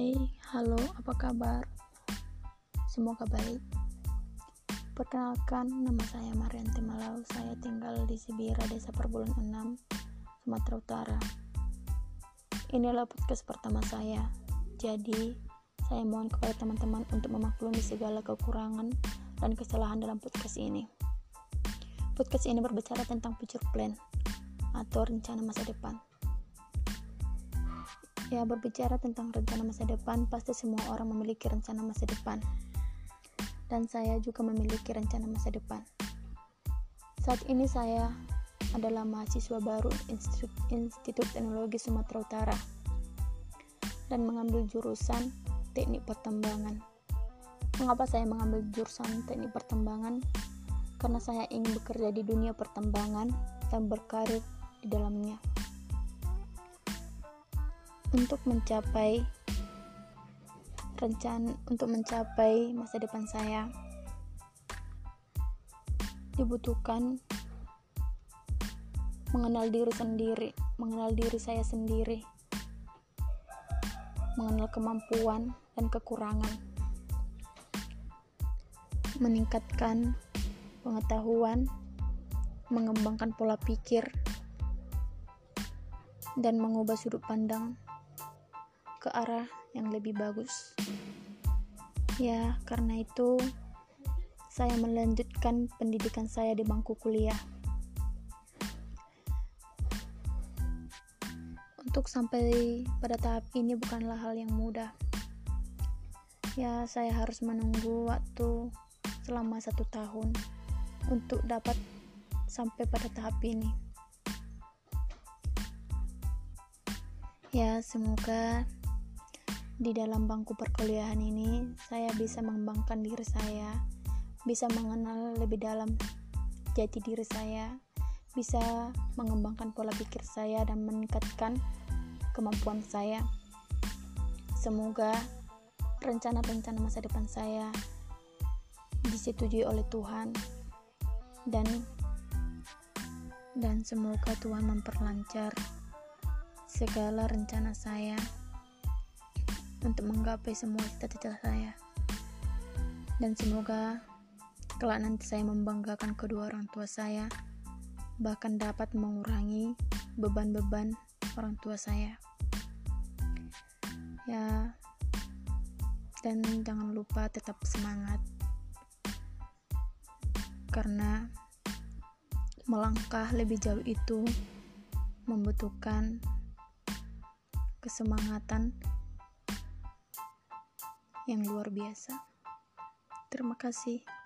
Halo, apa kabar? Semoga baik. Perkenalkan, nama saya Marianti Malau. Saya tinggal di Sibira, Desa Perbulan 6, Sumatera Utara. Inilah podcast pertama saya. Jadi, saya mohon kepada teman-teman untuk memaklumi segala kekurangan dan kesalahan dalam podcast ini. Podcast ini berbicara tentang future plan atau rencana masa depan. Ya, berbicara tentang rencana masa depan, pasti semua orang memiliki rencana masa depan. Dan saya juga memiliki rencana masa depan. Saat ini saya adalah mahasiswa baru Institut, Institut Teknologi Sumatera Utara dan mengambil jurusan Teknik Pertambangan. Mengapa saya mengambil jurusan Teknik Pertambangan? Karena saya ingin bekerja di dunia pertambangan dan berkarir di dalamnya untuk mencapai rencana untuk mencapai masa depan saya. Dibutuhkan mengenal diri sendiri, mengenal diri saya sendiri, mengenal kemampuan dan kekurangan, meningkatkan pengetahuan, mengembangkan pola pikir, dan mengubah sudut pandang ke arah yang lebih bagus. Ya, karena itu saya melanjutkan pendidikan saya di bangku kuliah. Untuk sampai pada tahap ini bukanlah hal yang mudah. Ya, saya harus menunggu waktu selama satu tahun untuk dapat sampai pada tahap ini. Ya, semoga di dalam bangku perkuliahan ini saya bisa mengembangkan diri saya, bisa mengenal lebih dalam jati diri saya, bisa mengembangkan pola pikir saya dan meningkatkan kemampuan saya. Semoga rencana-rencana masa depan saya disetujui oleh Tuhan dan dan semoga Tuhan memperlancar segala rencana saya untuk menggapai semua cita-cita saya. Dan semoga kelak nanti saya membanggakan kedua orang tua saya, bahkan dapat mengurangi beban-beban orang tua saya. Ya, dan jangan lupa tetap semangat, karena melangkah lebih jauh itu membutuhkan kesemangatan yang luar biasa. Terima kasih.